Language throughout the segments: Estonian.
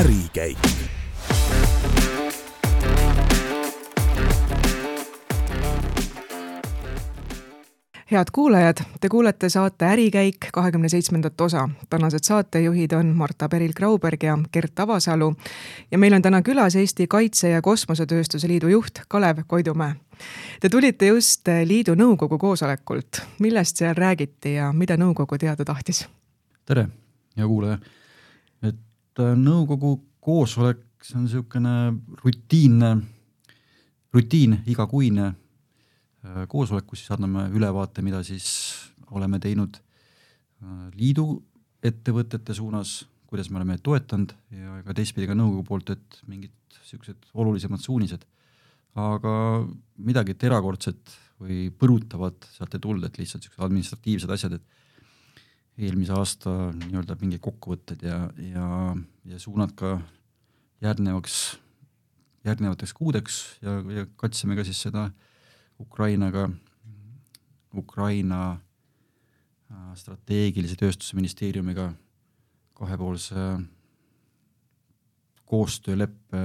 ärikäik. head kuulajad, te kuulete saate Ärikäik kahekümne seitsmendat osa. tänased saatejuhid on Marta Peril-Grauberg ja Gert Avasalu ja meil on täna külas Eesti Kaitse- ja Kosmosetööstuse Liidu juht Kalev Koidumäe. Te tulite just liidu nõukogu koosolekult, millest seal räägiti ja mida nõukogu teada tahtis? tere, hea kuulaja. Äh, nõukogu koosolek, see on niisugune rutiinne, rutiin, igakuine Äh, koosolek, kus siis anname ülevaate, mida siis oleme teinud äh, liidu ettevõtete suunas, kuidas me oleme toetanud ja ka teistpidi ka nõukogu poolt, et mingid niisugused olulisemad suunised. aga midagi erakordset või põrutavat sealt ei tulnud, et lihtsalt niisugused administratiivsed asjad, et eelmise aasta nii-öelda mingid kokkuvõtted ja, ja, ja suunad ka järgnevaks, järgnevateks kuudeks ja, ja katsime ka siis seda Ukrainaga, Ukraina äh, strateegilise tööstuse ministeeriumiga kahepoolse koostööleppe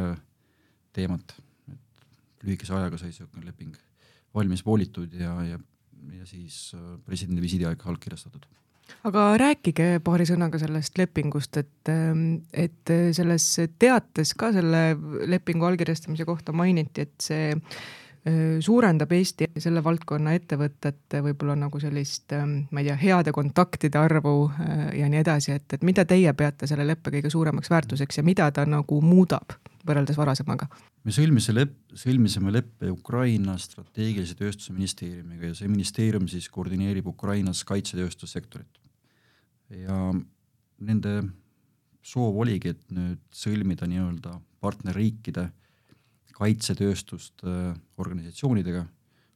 teemat, et lühikese ajaga sai niisugune leping valmis voolitud ja, ja, ja siis äh, presidendi visiidiaeg allkirjastatud aga rääkige paari sõnaga sellest lepingust, et, ähm, et selles teates ka selle lepingu allkirjastamise kohta mainiti, et see suurendab Eesti selle valdkonna ettevõtete võib-olla nagu sellist, ma ei tea, heade kontaktide arvu ja nii edasi, et, et mida teie peate selle leppe kõige suuremaks väärtuseks ja mida ta nagu muudab võrreldes varasemaga? me sõlmisime lepp, sõlmisime leppe Ukraina strateegilise tööstuse ministeeriumiga ja see ministeerium siis koordineerib Ukrainas kaitsetööstussektorit. ja nende soov oligi, et nüüd sõlmida nii-öelda partnerriikide kaitsetööstuste äh, organisatsioonidega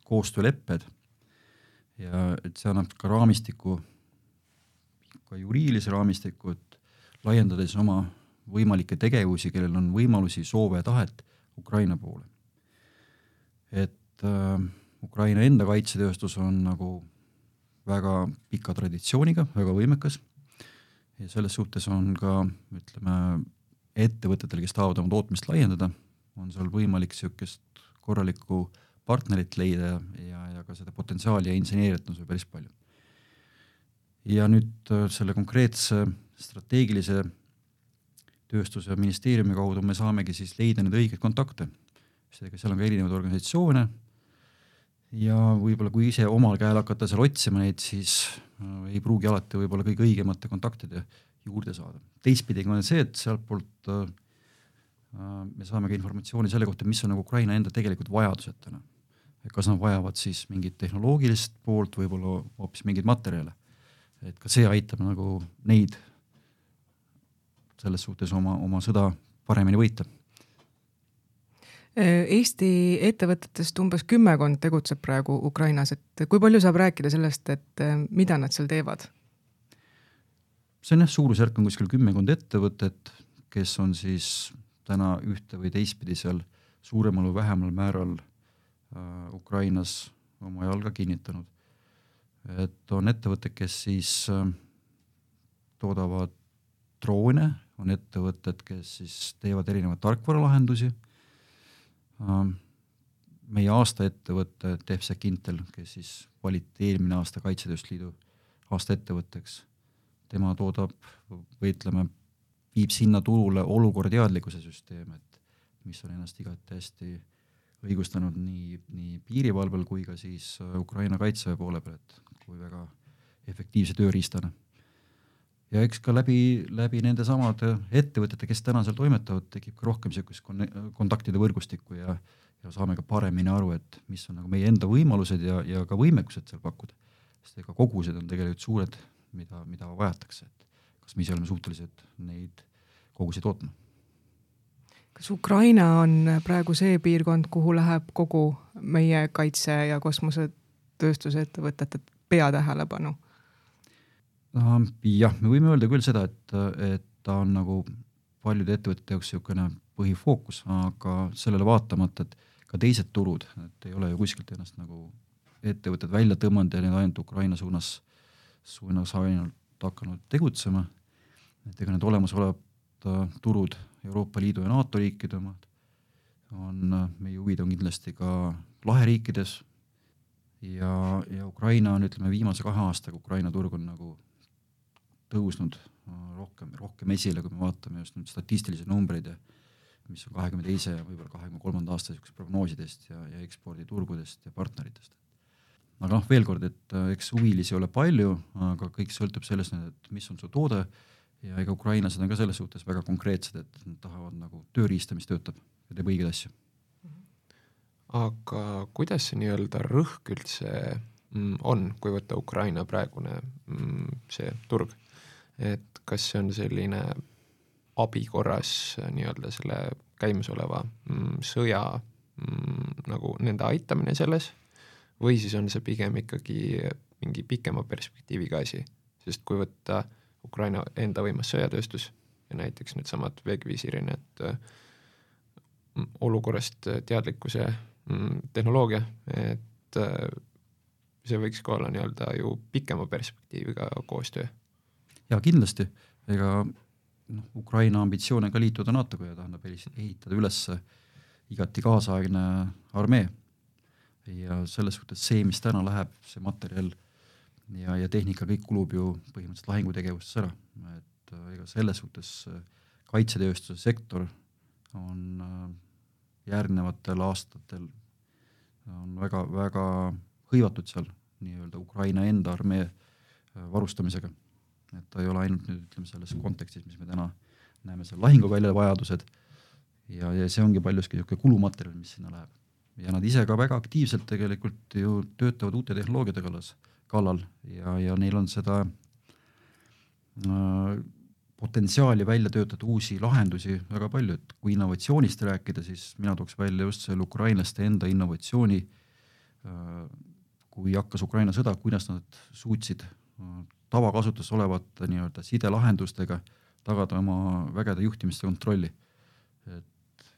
koostöölepped ja et see annab ka raamistiku, ka juriidilise raamistiku, et laiendades oma võimalikke tegevusi, kellel on võimalusi, soove ja tahet Ukraina poole. et äh, Ukraina enda kaitsetööstus on nagu väga pika traditsiooniga, väga võimekas ja selles suhtes on ka ütleme, ettevõtetel, kes tahavad oma tootmist laiendada, on seal võimalik niisugust korralikku partnerit leida ja, ja ka seda potentsiaali ja inseneeriat on seal päris palju. ja nüüd äh, selle konkreetse strateegilise tööstuse ministeeriumi kaudu me saamegi siis leida neid õigeid kontakte. seega seal on ka erinevaid organisatsioone ja võib-olla kui ise omal käel hakata seal otsima neid, siis äh, ei pruugi alati võib-olla kõige õigemate kontaktide juurde saada. teistpidi on see, et sealtpoolt Äh, me saame ka informatsiooni selle kohta, mis on nagu Ukraina enda tegelikud vajadused täna. et kas nad vajavad siis mingit tehnoloogilist poolt, võib-olla hoopis mingeid materjale. et ka see aitab nagu neid selles suhtes oma, oma sõda paremini võita. Eesti ettevõtetest umbes kümmekond tegutseb praegu Ukrainas, et kui palju saab rääkida sellest, et äh, mida nad seal teevad? see on jah, suurusjärk on kuskil kümmekond ettevõtet, kes on siis täna ühte või teistpidi seal suuremal või vähemal määral äh, Ukrainas oma jalga kinnitanud. et on ettevõtted, kes siis äh, toodavad droone, on ettevõtted, kes siis teevad erinevaid tarkvaralahendusi äh,. meie aasta ettevõte Defsec Intel, kes siis valiti eelmine aasta Kaitsetööstusliidu aasta ettevõtteks, tema toodab või ütleme, viib sinna turule olukorrateadlikkuse süsteem, et mis on ennast igati hästi õigustanud nii, nii piirivalvel kui ka siis äh, Ukraina kaitseväe poole peal, et kui väga efektiivse tööriistana. ja eks ka läbi, läbi nende samade ettevõtete, kes täna seal toimetavad, tekib ka rohkem niisugust kontaktide võrgustikku ja, ja saame ka paremini aru, et mis on nagu meie enda võimalused ja, ja ka võimekused seal pakkuda. sest ega kogused on tegelikult suured, mida, mida vajatakse, et kas me ise oleme suutelised neid koguseid tootma. kas Ukraina on praegu see piirkond, kuhu läheb kogu meie kaitse- ja kosmosetööstuse ettevõtete peatähelepanu? jah, me võime öelda küll seda, et, et ta on nagu paljude ettevõtete jaoks niisugune põhifookus, aga sellele vaatamata, et ka teised turud, et ei ole ju kuskilt ennast nagu ettevõtted välja tõmmanud ja need ainult Ukraina suunas, suunas ainult hakanud tegutsema et ega need olemasolevad turud Euroopa Liidu ja NATO riikide omad, on, meie huvid on kindlasti ka laheriikides ja, ja Ukraina on, ütleme, viimase kahe aastaga Ukraina turg on nagu tõusnud rohkem, rohkem esile, kui me vaatame just nüüd statistilisi numbreid ja mis on kahekümne teise ja võib-olla kahekümne kolmanda aasta niisugust prognoosidest ja, ja eksporditurgudest ja partneritest. aga noh, veel kord, et eks huvilisi ei ole palju, aga kõik sõltub sellest, et mis on su toode ja ega ukrainlased on ka selles suhtes väga konkreetsed, et nad tahavad nagu tööriista, mis töötab ja teeb õigeid asju. aga kuidas see nii-öelda rõhk üldse mm, on, kui võtta Ukraina praegune mm, see turg, et kas see on selline abi korras nii-öelda selle käimasoleva mm, sõja nagu nende aitamine selles? Või siis on see pigem ikkagi mingi pikema perspektiiviga asi, sest kui võtta äh, Ukraina enda võimas sõjatööstus ja näiteks needsamad veekvisirined mm, olukorrast teadlikkuse mm, tehnoloogia, et äh, see võiks ka olla nii-öelda ju pikema perspektiiviga koostöö. jaa, kindlasti, ega noh, Ukraina ambitsioon on ka liituda NATO-ga ja tähendab ehitada üles igati kaasaegne armee. ja selles suhtes see, mis täna läheb, see materjal ja, ja tehnika kõik kulub ju põhimõtteliselt lahingutegevuses ära, et äh, ega selles suhtes äh, kaitsetööstuse sektor on äh, järgnevatel aastatel on väga-väga hõivatud seal nii-öelda Ukraina enda armee varustamisega. et ta ei ole ainult nüüd ütleme selles kontekstis, mis me täna näeme seal lahinguväljade vajadused ja, ja see ongi paljuski niisugune kulumaterjal, mis sinna läheb. ja nad ise ka väga aktiivselt tegelikult ju töötavad uute tehnoloogiate kallas kallal ja, ja neil on seda äh, potentsiaali välja töötada uusi lahendusi väga palju, et kui innovatsioonist rääkida, siis mina tooks välja just selle ukrainlaste enda innovatsiooni äh,. kui hakkas Ukraina sõda, kuidas nad suutsid äh, tavakasutuses olevate nii-öelda sidelahendustega tagada oma vägede juhtimist ja kontrolli. et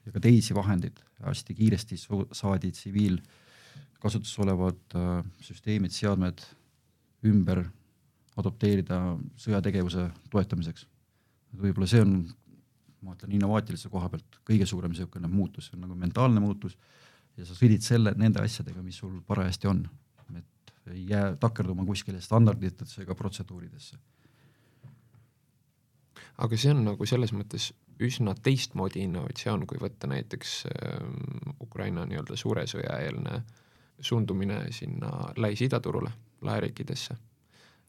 ja ka teisi vahendeid hästi kiiresti saadi tsiviilkasutuses olevad äh, süsteemid, seadmed ümber adopteerida sõjategevuse toetamiseks. võib-olla see on, ma ütlen innovaatilise koha pealt kõige suurem niisugune muutus, see on nagu mentaalne muutus ja sa sõdid selle, nende asjadega, mis sul parajasti on, et ei jää takerduma kuskile standarditesse ega protseduuridesse. aga see on nagu selles mõttes üsna teistmoodi innovatsioon, kui võtta näiteks äh, Ukraina nii-öelda suure sõja eelne suundumine sinna Lähis-Ida turule laheriikidesse.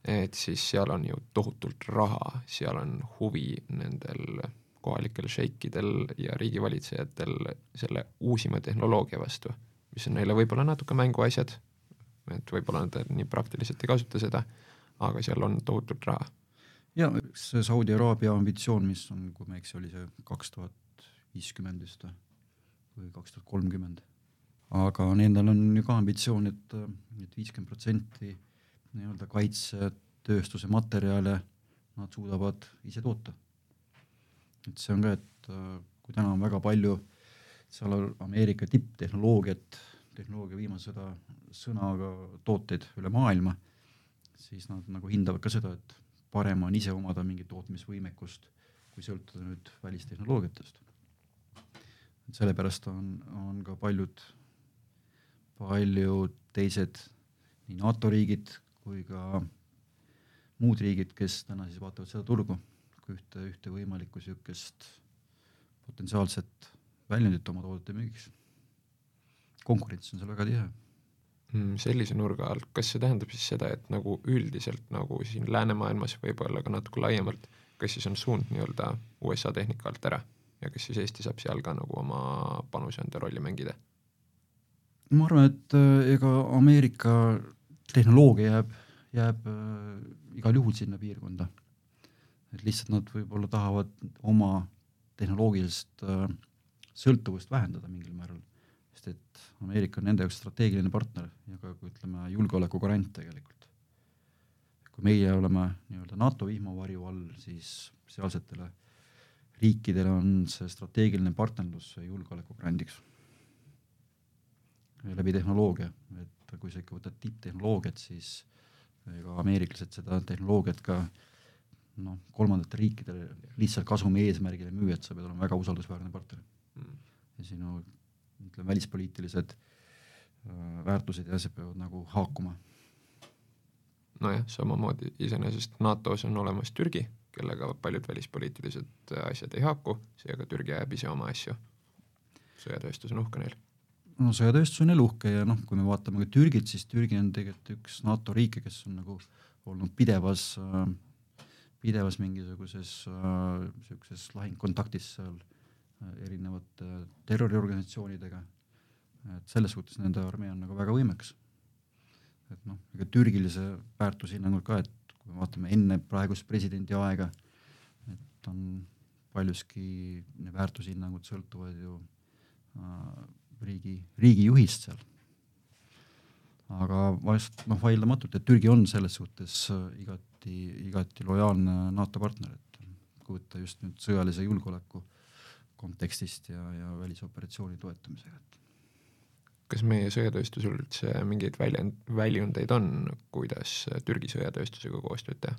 et siis seal on ju tohutult raha, seal on huvi nendel kohalikel šeikidel ja riigivalitsejatel selle uusima tehnoloogia vastu, mis on neile võib-olla natuke mänguasjad, et võib-olla nad nii praktiliselt ei kasuta seda, aga seal on tohutult raha. ja see Saudi Araabia ambitsioon, mis on, kui ma ei eksi, oli see kaks tuhat viiskümmend vist või kaks tuhat kolmkümmend aga nendel on ju ka ambitsioon, et, et viiskümmend protsenti nii-öelda kaitsetööstuse materjale nad suudavad ise toota. et see on ka, et kui täna on väga palju seal Ameerika tipptehnoloogiat, tehnoloogia viimase sõda sõnaga tooteid üle maailma, siis nad nagu hindavad ka seda, et parem on ise omada mingit tootmisvõimekust, kui sõltuda nüüd välistehnoloogiatest. et sellepärast on, on ka paljud paljud teised nii NATO riigid kui ka muud riigid, kes täna siis vaatavad seda turgu kui ühte, ühte võimalikku niisugust potentsiaalset väljundit oma toodete müügiks. konkurents on seal väga tihe mm,. sellise nurga alt, kas see tähendab siis seda, et nagu üldiselt nagu siin läänemaailmas, võib-olla ka natuke laiemalt, kas siis on suund nii-öelda USA tehnika alt ära ja kas siis Eesti saab seal ka nagu oma panuse anda rolli mängida? Ma arvan, et äh, ega Ameerika tehnoloogia jääb, jääb äh, igal juhul sinna piirkonda. et lihtsalt nad võib-olla tahavad oma tehnoloogilist äh, sõltuvust vähendada mingil määral, sest et Ameerika on nende jaoks strateegiline partner ja ka ütleme, julgeolekugarant tegelikult. kui meie oleme nii-öelda NATO vihmavarju all, siis sealsetele riikidele on see strateegiline partnerlus julgeolekugrandiks läbi tehnoloogia, et kui sa ikka võtad tipptehnoloogiat, siis ega ameeriklased seda tehnoloogiat ka noh, kolmandatele riikidele lihtsalt kasumi eesmärgile müüa, et sa pead olema väga usaldusväärne partner mm.. ja sinu ütleme, välispoliitilised äh, väärtused ja asjad peavad nagu haakuma. nojah, samamoodi iseenesest NATO-s on olemas Türgi, kellega paljud välispoliitilised asjad ei haaku, seega Türgi ajab ise oma asju. sõjatööstus on uhke neil no sõjatööstus on jälle uhke ja noh, kui me vaatame ka Türgit, siis Türgi on tegelikult üks NATO riike, kes on nagu olnud pidevas äh, pidevas mingisuguses äh, lahingkontaktis seal äh, erinevate terroriorganisatsioonidega. et selles suhtes nende armee on nagu väga võimekas. et noh, ega türgilise väärtushinnangul ka, et kui me vaatame enne praegust presidendi aega, et on paljuski väärtushinnangud sõltuvad ju äh, riigi, riigijuhist seal aga vast noh, vaieldamatult, et Türgi on selles suhtes äh, igati, igati lojaalne NATO partner, et kui võtta just nüüd sõjalise julgeoleku kontekstist ja, ja välisoperatsiooni toetamisega, et kas meie sõjatööstusel üldse mingeid väljend, väljundeid on, kuidas Türgi sõjatööstusega koostööd teha?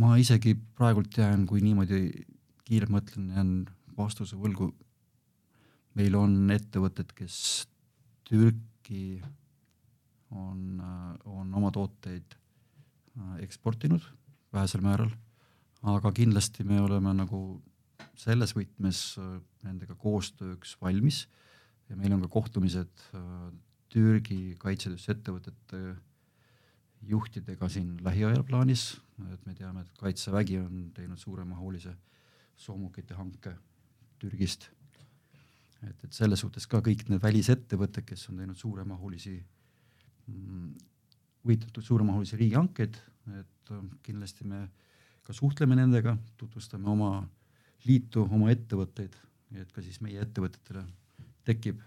ma isegi praegult jään, kui niimoodi kiirelt mõtlen, jään vastuse võlgu. Meil on ettevõtted, kes Türki on, on oma tooteid äh, eksportinud vähesel määral, aga kindlasti me oleme nagu selles võtmes äh, nendega koostööks valmis. Ja meil on ka kohtumised äh, Türgi kaitsetööstusettevõtete juhtidega siin lähiajal plaanis, et me teame, et Kaitsevägi on teinud suuremahulise soomukite hanke Türgist. Et, et selles suhtes ka kõik need välisettevõtted, kes on teinud suuremahulisi Mm, võitletud suuremahulisi riigihankeid, et äh, kindlasti me ka suhtleme nendega, tutvustame oma liitu, oma ettevõtteid, et ka siis meie ettevõtetele tekib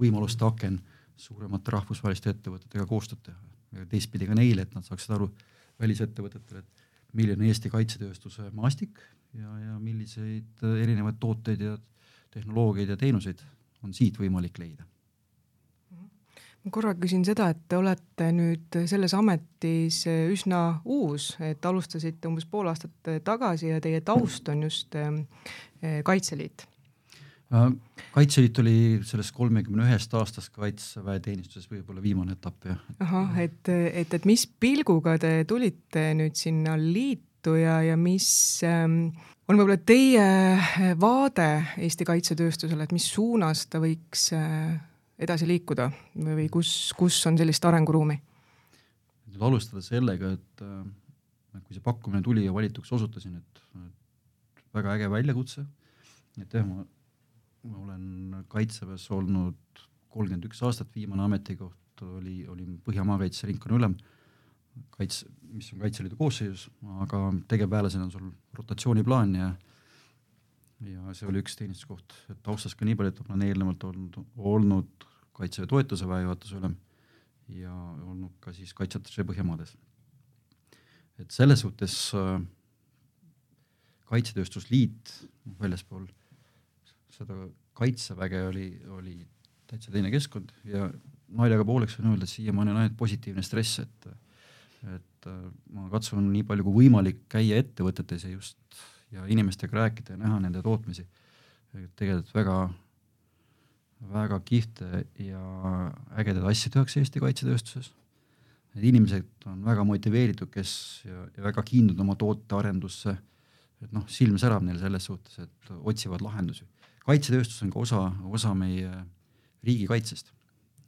võimaluste aken suuremate rahvusvaheliste ettevõtetega koostööd teha. Ja teistpidi ka neile, et nad saaksid aru, välisettevõtetele, et milline Eesti kaitsetööstuse maastik ja, ja milliseid äh, erinevaid tooteid ja tehnoloogiaid ja teenuseid on siit võimalik leida ma korra küsin seda, et te olete nüüd selles ametis üsna uus, et alustasite umbes pool aastat tagasi ja teie taust on just eh, Kaitseliit. Äh, Kaitseliit oli sellest kolmekümne ühest aastast kaitseväeteenistuses võib-olla viimane etapp jah. ahah, et, et, et mis pilguga te tulite nüüd sinna liitu ja, ja mis ähm, on võib-olla teie vaade Eesti kaitsetööstusele, et mis suunas ta võiks äh, edasi liikuda või kus, kus on sellist arenguruumi? nüüd alustada sellega, et äh, kui see pakkumine tuli ja valituks osutusin, et, et väga äge väljakutse, et jah, ma, ma olen kaitseväes olnud kolmkümmend üks aastat, viimane ametikoht oli, olin Põhja maakaitse ringkonna ülem, kaitse, mis on Kaitseliidu koosseisus, aga tegevväelasena on sul rotatsiooniplaan ja ja see oli üks teenistuskoht, et taustast ka nii palju, et ma olen eelnevalt olnud, olnud Kaitseväe toetuse väejuhatuse ülem ja olnud ka siis kaitseatašee Põhjamaades. et selles suhtes äh, Kaitsetööstusliit väljaspool seda kaitseväge oli, oli täitsa teine keskkond ja naljaga pooleks võin öelda, et siiamaani on ainult positiivne stress, et et äh, ma katsun nii palju kui võimalik käia ettevõtetes ja just ja inimestega rääkida ja näha nende tootmisi. tegelikult väga, väga kihvte ja ägedaid asju tehakse Eesti kaitsetööstuses. Need inimesed on väga motiveeritud, kes ja, ja väga kiindunud oma tootearendusse. et noh, silm särab neil selles suhtes, et otsivad lahendusi. kaitsetööstus on ka osa, osa meie riigikaitsest.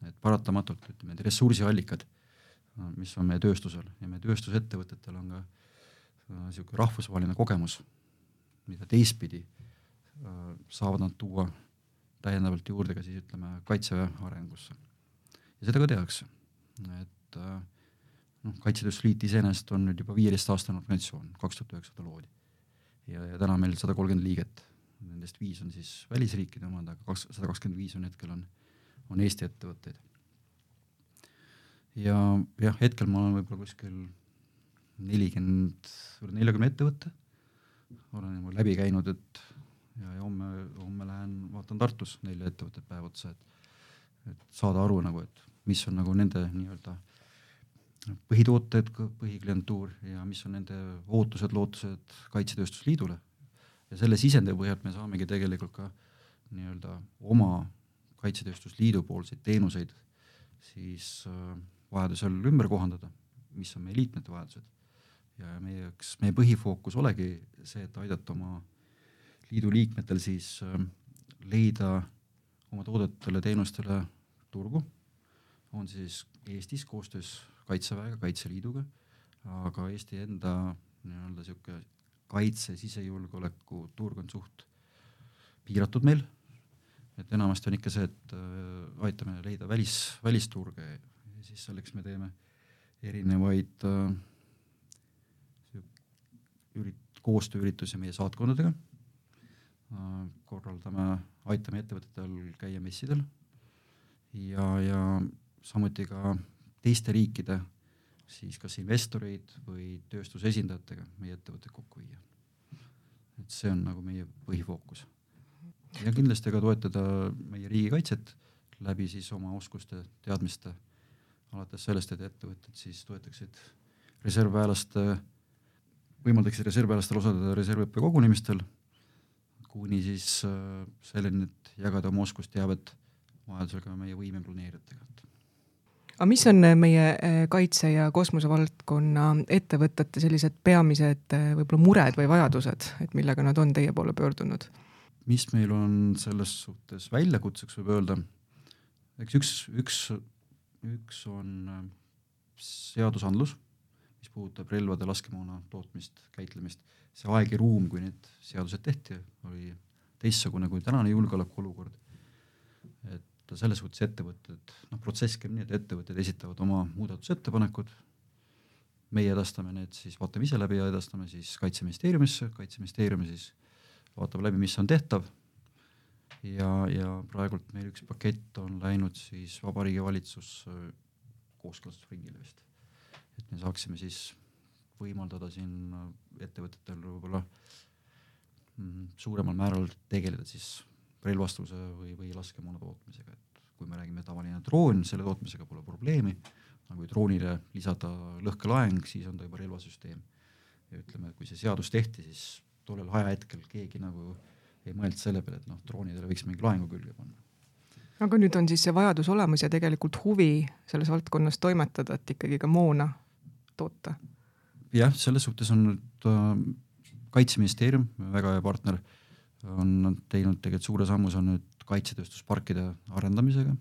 et paratamatult ütleme, need ressursiallikad, mis on meie tööstusel ja meie tööstusettevõtetel on ka niisugune rahvusvaheline kogemus mida teistpidi äh, saavad nad tuua täiendavalt juurde ka siis ütleme kaitseväe arengusse. ja seda ka tehakse, et äh, noh, Kaitsetööstusliit iseenesest on nüüd juba viieteistaastane organisatsioon, kaks tuhat üheksa ta loodi. ja, ja täna meil sada kolmkümmend liiget, nendest viis on siis välisriikide omad, aga kaks, sada kakskümmend viis on hetkel on, on Eesti ettevõtteid. Ja jah, hetkel ma olen võib-olla kuskil nelikümmend, neljakümne ettevõtte olen niimoodi läbi käinud, et ja, ja homme, homme lähen vaatan Tartus nelja ettevõtet päev otsa, et, et saada aru nagu, et mis on nagu nende nii-öelda põhitooted, põhiklientuur ja mis on nende ootused, lootused Kaitsetööstusliidule. ja selle sisendi põhjalt me saamegi tegelikult ka nii-öelda oma Kaitsetööstusliidu poolseid teenuseid siis äh, vajadusel ümber kohandada, mis on meie liikmete vajadused. ja meie jaoks, meie põhifookus olegi see, et aidata oma liidu liikmetel siis äh, leida oma toodetele, teenustele turgu, on siis Eestis koostöös Kaitseväega, Kaitseliiduga, aga Eesti enda nii-öelda niisugune kaitse, sisejulgeoleku turg on suht piiratud meil, et enamasti on ikka see, et äh, aitame leida välis, välisturge siis selleks me teeme erinevaid äh, ürit-, koostööüritusi meie saatkondadega äh,, korraldame, aitame ettevõtetel käia messidel ja, ja samuti ka teiste riikide siis kas investoreid või tööstuse esindajatega meie ettevõtteid kokku viia. et see on nagu meie põhifookus. ja kindlasti ka toetada meie riigikaitset läbi siis oma oskuste, teadmiste, alates sellest, et ettevõtted siis toetaksid reservväelaste, võimaldaksid reservväelastel osaleda reservõppe kogunemistel, kuni siis äh, selleni, et jagada oma oskusteavet vajadusel ka meie võimeplaneerijatega aga mis on meie eh, kaitse- ja kosmosevaldkonna ettevõtete sellised peamised võib-olla mured või vajadused, et millega nad on teie poole pöördunud? mis meil on selles suhtes väljakutseks, võib öelda, eks üks, üks, üks on äh, seadusandlus, mis puudutab relvade, laskemoona tootmist, käitlemist. see aeg ja ruum, kui need seadused tehti, oli teistsugune kui tänane julgeolekuolukord. et selles suhtes ettevõtted, noh protsess käib nii, et ettevõtted esitavad oma muudatusettepanekud, meie edastame need siis, vaatame ise läbi ja edastame siis Kaitseministeeriumisse, Kaitseministeerium siis vaatab läbi, mis on tehtav ja, ja praegult meil üks pakett on läinud siis Vabariigi Valitsus kooskõlastusringile vist. et me saaksime siis võimaldada siin ettevõtetel võib-olla mm, suuremal määral tegeleda siis relvastuse või, või laskemoona tootmisega, et kui me räägime tavaline droon, selle tootmisega pole probleemi, aga kui droonile lisada lõhkelaeng, siis on ta juba relvasüsteem. ja ütleme, kui see seadus tehti, siis tollel ajahetkel keegi nagu ei mõelnud selle peale, et noh, droonidele võiks mingi laengu külge panna. aga nüüd on siis see vajadus olemas ja tegelikult huvi selles valdkonnas toimetada, et ikkagi ka moona toota? jah, selles suhtes on nüüd äh, kaitseministeerium, väga hea partner on teinud tegelikult suure sammu, see on nüüd kaitsetööstusparkide arendamisega.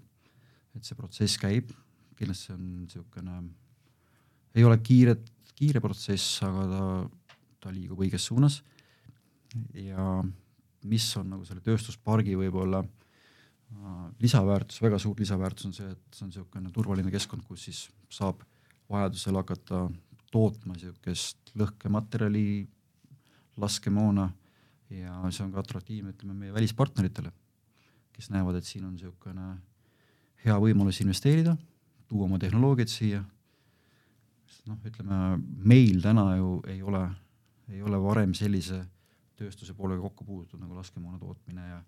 et see protsess käib, kindlasti on niisugune, ei ole kiiret, kiire protsess, aga ta, ta liigub õiges suunas. ja mis on nagu selle tööstuspargi võib-olla äh, lisaväärtus, väga suur lisaväärtus on see, et see on niisugune turvaline keskkond, kus siis saab vajadusel hakata tootma niisugust lõhkematerjali, laskemoona ja see on ka atraktiivne, ütleme meie välispartneritele, kes näevad, et siin on niisugune hea võimalus investeerida, tuua oma tehnoloogiat siia. noh, ütleme meil täna ju ei ole, ei ole varem sellise tööstuse poolega kokku puutunud nagu laskemoona tootmine ja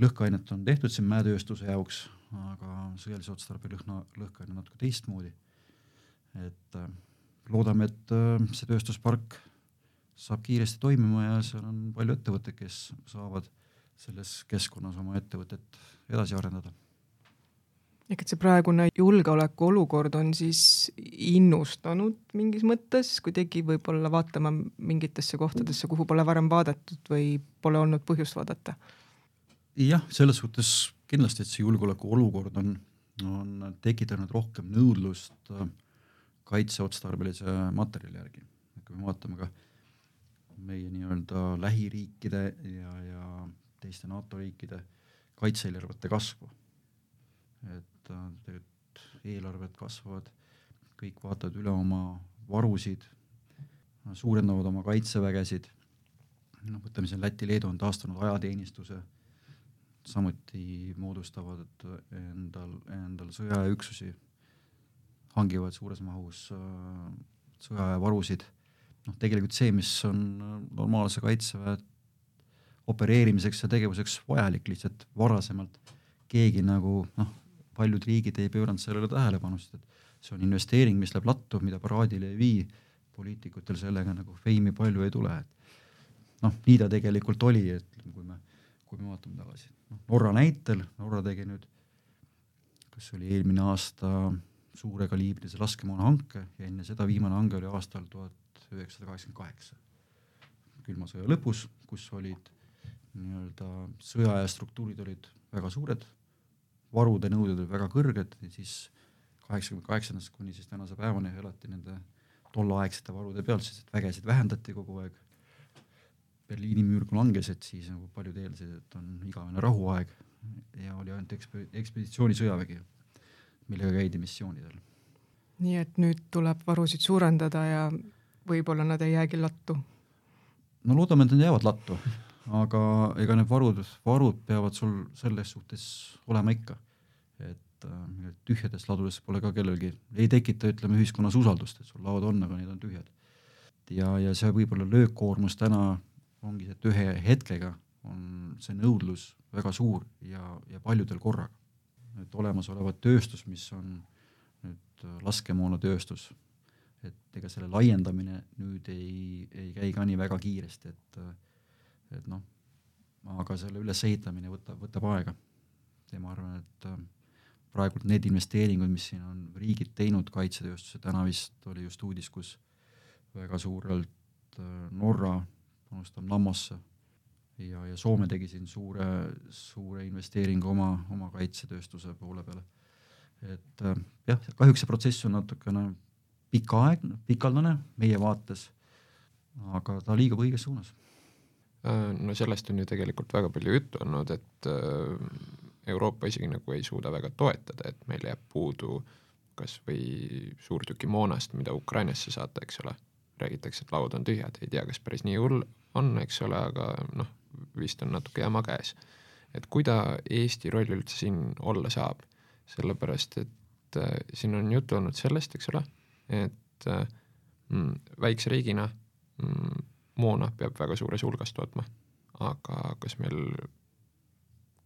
lõhkeainet on tehtud siin mäetööstuse jaoks, aga sõjalise otstarbe lõhna, lõhkeaine natuke teistmoodi. et äh, loodame, et äh, see tööstuspark saab kiiresti toimima ja seal on palju ettevõtteid, kes saavad selles keskkonnas oma ettevõtet edasi arendada. Ehk et see praegune julgeolekuolukord on siis innustanud mingis mõttes kuidagi võib-olla vaatama mingitesse kohtadesse, kuhu pole varem vaadatud või pole olnud põhjust vaadata? jah, selles suhtes kindlasti, et see julgeolekuolukord on, on tekitanud rohkem nõudlust äh, kaitseotstarbelise materjali järgi. kui me vaatame ka meie nii-öelda lähiriikide ja, ja teiste NATO riikide kaitse-eelarvete kasvu. et äh, tegelikult eelarved kasvavad, kõik vaatavad üle oma varusid, suurendavad oma kaitsevägesid, noh, võtame siin Läti-Leedu on taastanud ajateenistuse, samuti moodustavad endal, endal sõjaväeüksusi, hangivad suures mahus äh, sõjaväevarusid noh, tegelikult see, mis on äh, normaalse kaitseväe opereerimiseks ja tegevuseks vajalik, lihtsalt varasemalt keegi nagu noh, paljud riigid ei pööranud sellele tähelepanu, sest et see on investeering, mis läheb lattu, mida paraadile ei vii, poliitikutel sellega nagu feimi palju ei tule, et noh, nii ta tegelikult oli, et kui me, kui me vaatame tagasi. noh, Norra näitel, Norra tegi nüüd, kas oli eelmine aasta suure kaliibrilise laskemoona hanke ja enne seda viimane hange oli aastal tuhat üheksasada kaheksakümmend kaheksa, külma sõja lõpus, kus olid nii-öelda sõjaaja struktuurid olid väga suured, varude nõuded olid väga kõrged siis kaheksakümne kaheksandast kuni siis tänase päevani elati nende tolleaegsete varude pealt, sest et vägesid vähendati kogu aeg. Berliini müür kui langes, et siis nagu paljud eeldasid, et on igavene rahuaeg ja oli ainult ekspe-, ekspeditsioonisõjavägi, millega käidi missioonidel. nii et nüüd tuleb varusid suurendada ja võib-olla nad ei jäägi lattu? no loodame, et nad jäävad lattu, aga ega need varud, varud peavad sul selles suhtes olema ikka. et äh, tühjadest ladudest pole ka kellelgi, ei tekita, ütleme, ühiskonnas usaldust, et sul laod on, aga need on tühjad. ja, ja see võib-olla löökkoormus täna ongi see, et ühe hetkega on see nõudlus väga suur ja, ja paljudel korraga. et olemasolevat tööstus, mis on nüüd laskemoonatööstus, et ega selle laiendamine nüüd ei, ei käi ka nii väga kiiresti, et et noh, aga selle ülesehitamine võtab, võtab aega. ja ma arvan, et äh, praegult need investeeringud, mis siin on riigid teinud kaitsetööstuse, täna vist oli just uudis, kus väga suurelt äh, Norra panustab Nammosse ja, ja Soome tegi siin suure, suure investeeringu oma, oma kaitsetööstuse poole peale. et äh, jah, kahjuks see protsess on natukene pikaaegne, pikaldane meie vaates, aga ta liigub õiges suunas no sellest on ju tegelikult väga palju juttu olnud, et äh, Euroopa isegi nagu ei suuda väga toetada, et meil jääb puudu kas või suurtükimoonast, mida Ukrainasse saata, eks ole. räägitakse, et laud on tühjad, ei tea, kas päris nii hull on, eks ole, aga noh, vist on natuke jama käes. et kuida Eesti roll üldse siin olla saab, sellepärast et äh, siin on juttu olnud sellest, eks ole, et äh, mm, väikse riigina mm, moona peab väga suures hulgas tootma. aga kas meil,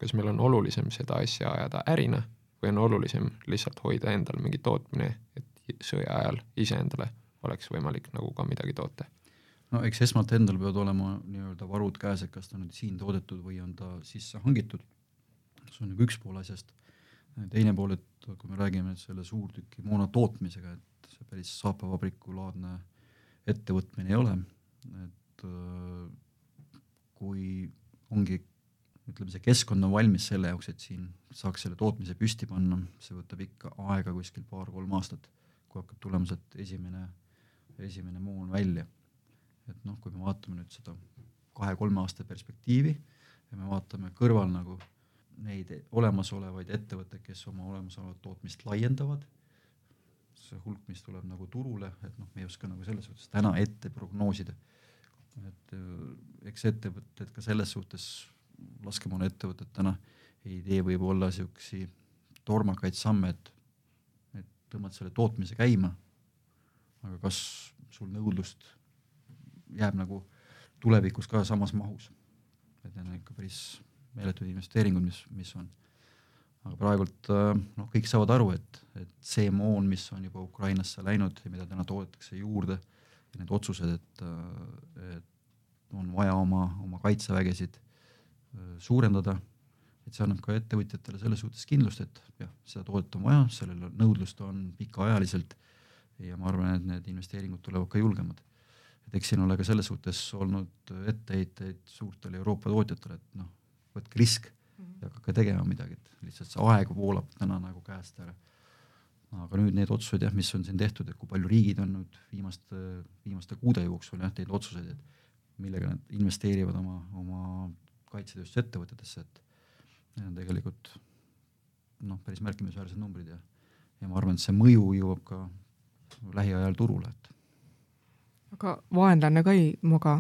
kas meil on olulisem seda asja ajada ärina või on olulisem lihtsalt hoida endal mingi tootmine, et sõja ajal iseendale oleks võimalik nagu ka midagi toota? no eks esmalt endal peavad olema nii-öelda varud käes, et kas ta on siin toodetud või on ta sisse hangitud. see on nagu üks pool asjast. teine pool, et kui me räägime selle suurtüki moona tootmisega, et see päris saapavabriku laadne ettevõtmine ei ole et äh, kui ongi, ütleme, see keskkond on valmis selle jaoks, et siin saaks selle tootmise püsti panna, see võtab ikka aega kuskil paar-kolm aastat, kui hakkab tulema sealt esimene, esimene moon välja. et noh, kui me vaatame nüüd seda kahe-kolme aasta perspektiivi ja me vaatame kõrval nagu neid olemasolevaid ettevõtteid, kes oma olemasolevat tootmist laiendavad, see hulk, mis tuleb nagu turule, et noh, me ei oska nagu selles suhtes täna ette prognoosida et äh, eks ettevõtted ka selles suhtes, laskemoonaettevõtted täna ei tee võib-olla siuksi tormakaid samme, et, et tõmbad selle tootmise käima. aga kas sul nõudlust jääb nagu tulevikus ka samas mahus? et need on ikka päris meeletud investeeringud, mis, mis on. aga praegult äh, noh, kõik saavad aru, et, et see moon, mis on juba Ukrainasse läinud ja mida täna toodetakse juurde ja need otsused, et, äh, et on vaja oma, oma kaitsevägesid äh, suurendada, et see annab ka ettevõtjatele selles suhtes kindlust, et jah, seda toodet on vaja, sellel nõudlust on pikaajaliselt ja ma arvan, et need investeeringud tulevad ka julgemad. et eks siin ole ka selles suhtes olnud etteheiteid suurtele Euroopa tootjatele, et noh, võtke risk mhm. ja hakake tegema midagi, et lihtsalt see aeg voolab täna nagu käest ära aga nüüd need otsused jah, mis on siin tehtud, et kui palju riigid on nüüd viimaste, viimaste kuude jooksul jah teinud otsuseid, et millega nad investeerivad oma, oma kaitsetööstusettevõtetesse, et tegelikult noh, päris märkimisväärsed numbrid ja, ja ma arvan, et see mõju jõuab ka lähiajal turule, et. aga vaenlane ka ei maga?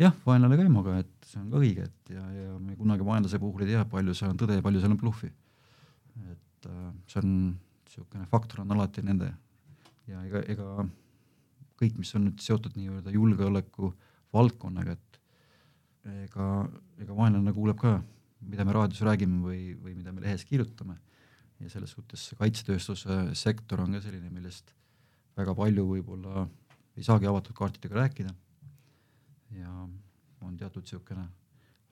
jah, vaenlane ka ei maga, et see on ka õige, et ja, ja me kunagi vaenlase puhul ei tea, palju seal on tõde ja palju seal on bluffi. et äh, see on niisugune faktor on alati nende ja ega, ega kõik, mis on nüüd seotud nii-öelda julgeoleku valdkonnaga, et ega, ega vaenlane kuuleb ka, mida me raadios räägime või, või mida me lehes kirjutame. ja selles suhtes kaitsetööstuse sektor on ka selline, millest väga palju võib-olla ei saagi avatud kaartidega rääkida. ja on teatud niisugune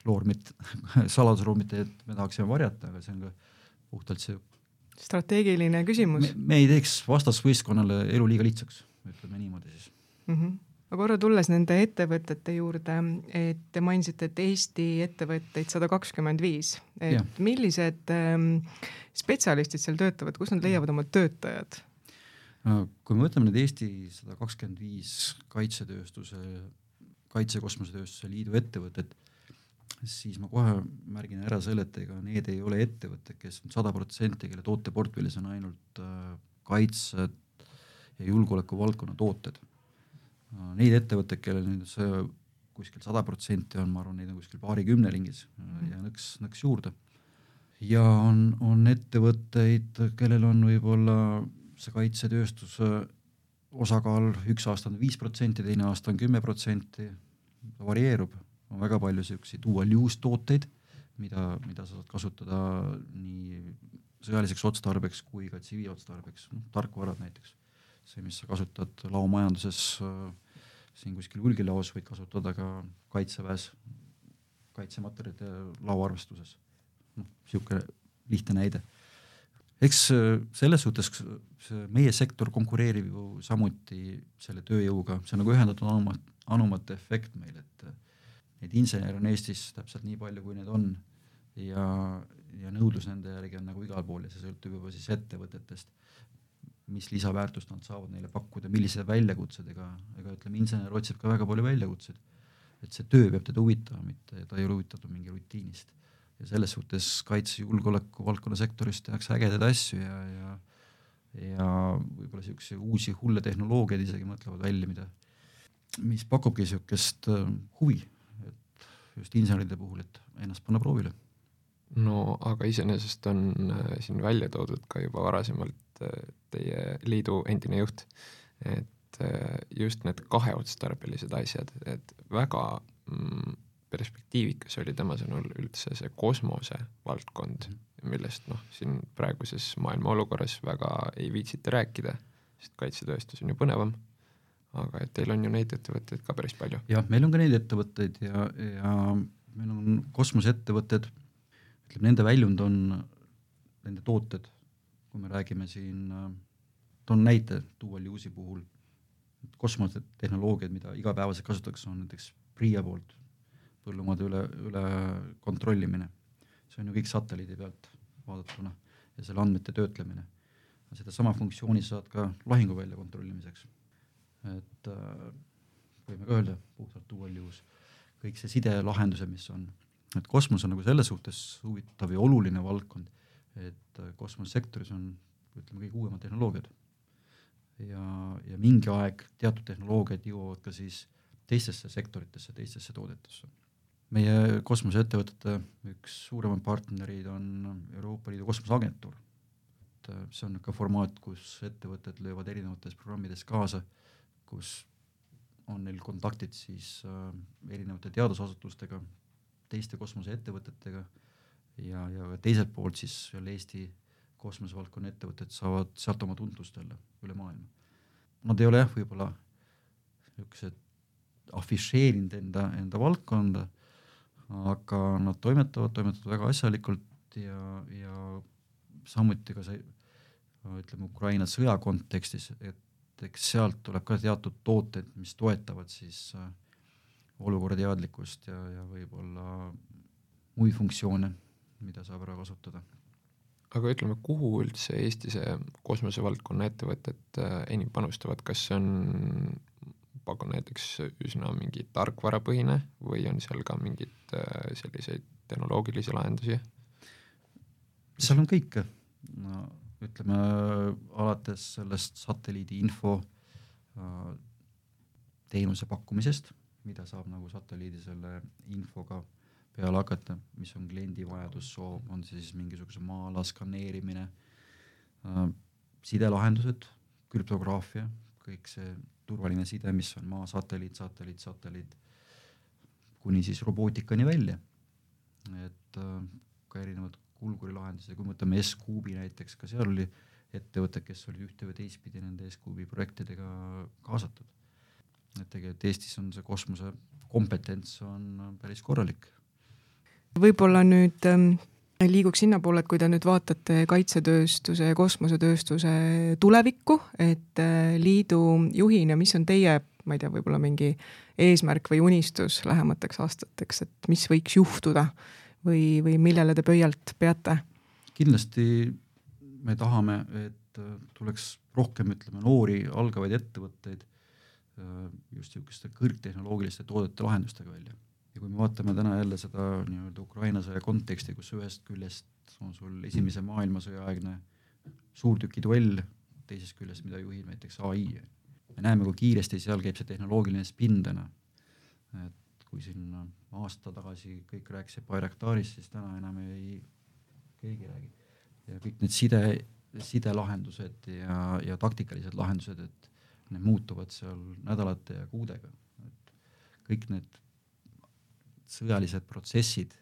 loormit saladusruumid, et me tahaksime varjata, aga see on ka puhtalt see strateegiline küsimus. me ei teeks vastasvõistkonnale elu liiga lihtsaks, ütleme niimoodi siis mm. -hmm aga korra tulles nende ettevõtete juurde, et te mainisite, et Eesti ettevõtteid sada kakskümmend viis, et ja. millised ähm, spetsialistid seal töötavad, kus nad leiavad oma töötajad? kui me võtame nüüd Eesti sada kakskümmend viis kaitsetööstuse, Kaitsekosmosetööstuse Liidu ettevõtet, siis ma kohe märgin ära selle, et ega need ei ole ettevõtted, kes on sada protsenti, kelle tooteportfellis on ainult äh, kaitse ja julgeoleku valdkonna tooted Neid ettevõtteid, kellel nüüd see kuskil sada protsenti on, ma arvan, neid on kuskil paarikümne ringis mm. ja nõks, nõks juurde. ja on, on ettevõtteid, kellel on võib-olla see kaitsetööstuse osakaal üks aasta on viis protsenti, teine aasta on kümme protsenti, varieerub, on väga palju siukseid dual use tooteid, mida, mida sa saad kasutada nii sõjaliseks otstarbeks kui ka tsiviilotstarbeks, noh tarkvarad näiteks see, mis sa kasutad laomajanduses äh, siin kuskil hulgilaos, võid kasutada ka kaitseväes kaitsematerjalide laoarvestuses. noh, niisugune lihtne näide. eks äh, selles suhtes meie sektor konkureerib ju samuti selle tööjõuga, see on nagu ühendatud anumat, anumate efekt meil, et neid insenere on Eestis täpselt nii palju, kui neid on ja, ja nõudlus nende järgi on nagu igal pool ja see sõltub juba siis ettevõtetest mis lisaväärtust nad saavad neile pakkuda, millised väljakutsed, ega, ega ütleme, insener otsib ka väga palju väljakutseid. et see töö peab teda huvitama, mitte ta ei ole huvitatud mingi rutiinist. ja selles suhtes kaitsejulgeoleku valdkonna sektoris tehakse ägedaid asju ja, ja ja võib-olla siukse uusi hulle tehnoloogiaid isegi mõtlevad välja, mida, mis pakubki siukest äh, huvi, et just inseneride puhul, et ennast panna proovile. No aga iseenesest on äh, siin välja toodud ka juba varasemalt äh, teie liidu endine juht, et äh, just need kaheotstarbelised asjad, et väga mm, perspektiivikas oli tema sõnul üldse see kosmose valdkond, millest noh, siin praeguses maailma olukorras väga ei viitsita rääkida, sest kaitsetööstus on ju põnevam, aga et teil on ju neid ettevõtteid ka päris palju. jah, meil on ka neid ettevõtteid ja, ja meil on kosmoseettevõtted, ütleme nende väljund on nende tooted kui me räägime siin, toon näite dual use'i puhul, kosmosetehnoloogiad, mida igapäevaselt kasutatakse, on näiteks PRIA poolt põllumaade üle, üle kontrollimine. see on ju kõik satelliidi pealt vaadatuna ja selle andmete töötlemine. sedasama funktsiooni saad ka lahinguvälja kontrollimiseks. Et äh, võime ka öelda puhtalt dual use, kõik see sidelahendused, mis on, et kosmos on nagu selles suhtes huvitav ja oluline valdkond et äh, kosmosesektoris on ütleme kõige uuemad tehnoloogiad. ja, ja mingi aeg teatud tehnoloogiad jõuavad ka siis teistesse sektoritesse, teistesse toodetesse. meie kosmoseettevõtete üks suuremaid partnereid on Euroopa Liidu kosmoseagentuur. et äh, see on niisugune formaat, kus ettevõtted löövad erinevates programmides kaasa, kus on neil kontaktid siis äh, erinevate teadusasutustega, teiste kosmoseettevõtetega ja, ja teiselt poolt siis jälle Eesti kosmosevaldkonna ettevõtted saavad sealt oma tuntust jälle üle maailma. Nad ei ole jah, võib-olla niisugused afišeerinud enda, enda valdkonda, aga nad toimetavad, toimetavad väga asjalikult ja, ja samuti ka see ütleme Ukraina sõja kontekstis, et eks sealt tuleb ka teatud tooted, mis toetavad siis äh, olukorrateadlikkust ja, ja võib-olla muid funktsioone mida saab ära kasutada. aga ütleme, kuhu üldse Eesti see kosmosevaldkonna ettevõtted äh, enim panustavad, kas see on pakun näiteks üsna mingi tarkvarapõhine või on seal ka mingeid äh, selliseid tehnoloogilisi lahendusi? seal on kõike, no ütleme alates sellest satelliidi info äh, teenuse pakkumisest, mida saab nagu satelliidi selle infoga peale hakata, mis on kliendi vajadussoov, on see siis mingisuguse maa-ala skaneerimine äh,, sidelahendused, krüptograafia, kõik see turvaline side, mis on maa, satelliit, satelliit, satelliit, kuni siis robootikani välja. et äh, ka erinevad kulguri lahendusi, kui me võtame S-Cube'i näiteks, ka seal oli ettevõtted, kes olid ühte või teistpidi nende S-Cube'i projektidega kaasatud. et tegelikult Eestis on see kosmose kompetents on päris korralik. võib-olla nüüd ähm, liiguks sinnapoole, et kui te nüüd vaatate kaitsetööstuse ja kosmosetööstuse tulevikku, et äh, liidu juhina, mis on teie, ma ei tea, võib-olla mingi eesmärk või unistus lähemateks aastateks, et mis võiks juhtuda või, või millele te pöialt peate? kindlasti me tahame, et äh, tuleks rohkem, ütleme, noori algavaid ettevõtteid äh, just niisuguste kõrgtehnoloogiliste toodete lahendustega välja. ja kui me vaatame täna jälle seda nii-öelda Ukraina sõja konteksti, kus ühest küljest on sul Esimese maailmasõja aegne suurtükiduell, teisest küljest, mida juhib näiteks ai. me näeme, kui kiiresti seal käib see tehnoloogiline spind täna. et kui siin aasta tagasi kõik rääkisid Bayraktarist, siis täna enam ei, keegi ei räägi ja kõik need side, sidelahendused ja, ja taktikalised lahendused, et need muutuvad seal nädalate ja kuudega, et kõik need sõjalised protsessid,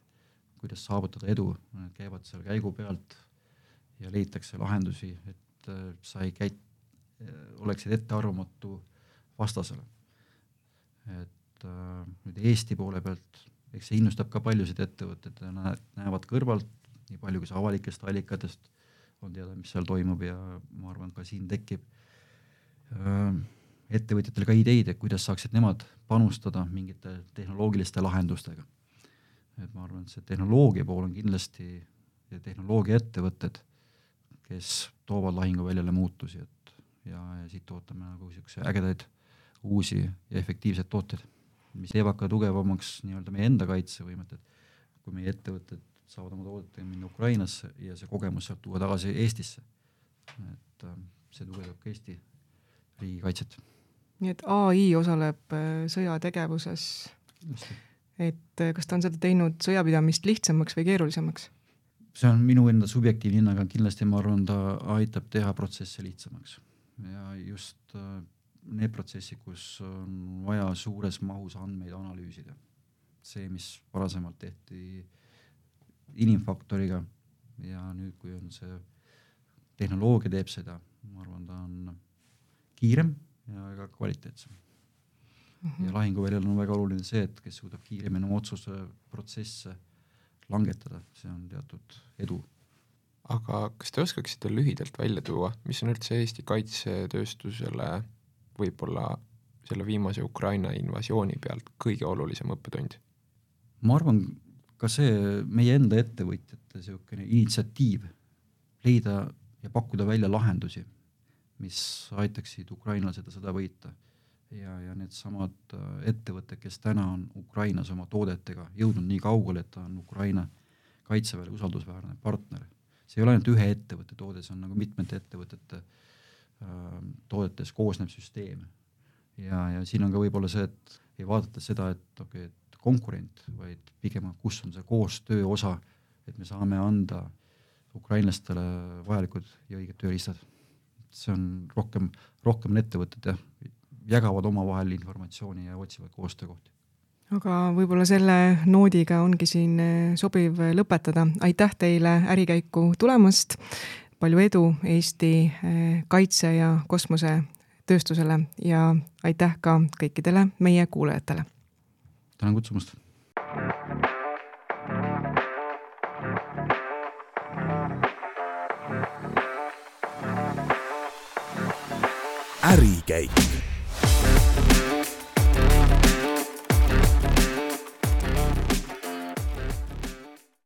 kuidas saavutada edu, need käivad seal käigu pealt ja leitakse lahendusi, et äh, sa ei käi-, oleksid ettearvamatu vastasele. et äh, nüüd Eesti poole pealt, eks see innustab ka paljusid ettevõtteid, näevad kõrvalt nii palju, kui see avalikest allikatest on teada, mis seal toimub ja ma arvan, ka siin tekib äh, ettevõtjatel ka ideid, et kuidas saaksid nemad panustada mingite tehnoloogiliste lahendustega. et ma arvan, et see tehnoloogia pool on kindlasti tehnoloogiaettevõtted, kes toovad lahinguväljale muutusi, et ja, ja siit ootame nagu siukse ägedaid uusi ja efektiivseid tooteid, mis teevad ka tugevamaks nii-öelda meie enda kaitsevõimet, et kui meie ettevõtted saavad oma toodetega minna Ukrainasse ja see kogemus sealt tuua tagasi Eestisse. et äh, see tugevdab ka Eesti riigikaitset. nii et ai osaleb äh, sõjategevuses. et äh, kas ta on seda teinud sõjapidamist lihtsamaks või keerulisemaks? see on minu enda subjektiivne hinnang, aga kindlasti ma arvan, ta aitab teha protsesse lihtsamaks ja just need protsessid, kus on vaja suures mahus andmeid analüüsida. see, mis varasemalt tehti inimfaktoriga ja nüüd, kui on see tehnoloogia teeb seda, ma arvan, ta on kiirem ja ka kvaliteetsem mm. -hmm. ja lahinguväljal on väga oluline see, et kes suudab kiiremini oma otsusprotsesse langetada, see on teatud edu. aga kas te oskaksite lühidalt välja tuua, mis on üldse Eesti kaitsetööstusele võib-olla selle viimase Ukraina invasiooni pealt kõige olulisem õppetund? ma arvan, ka see meie enda ettevõtjate niisugune initsiatiiv leida ja pakkuda välja lahendusi, mis aitaksid Ukrainal seda sõda võita. ja, ja needsamad äh, ettevõtted, kes täna on Ukrainas oma toodetega jõudnud nii kaugele, et ta on Ukraina kaitseväele usaldusväärne partner. see ei ole ainult ühe ettevõtte toode, see on nagu mitmete ettevõtete äh, toodetes koosnev süsteem. ja, ja siin on ka võib-olla see, et ei vaadata seda, et okei okay,, et konkurent, vaid pigem, kus on see koostöö osa, et me saame anda ukrainlastele vajalikud ja õiged tööriistad. see on rohkem, rohkem on ettevõtted jah, jagavad omavahel informatsiooni ja otsivad koostöökohti aga võib-olla selle noodiga ongi siin sobiv lõpetada. aitäh teile ärikäiku tulemast, palju edu Eesti eh, kaitse- ja kosmosetööstusele ja aitäh ka kõikidele meie kuulajatele tänan kutsumast. ärikäik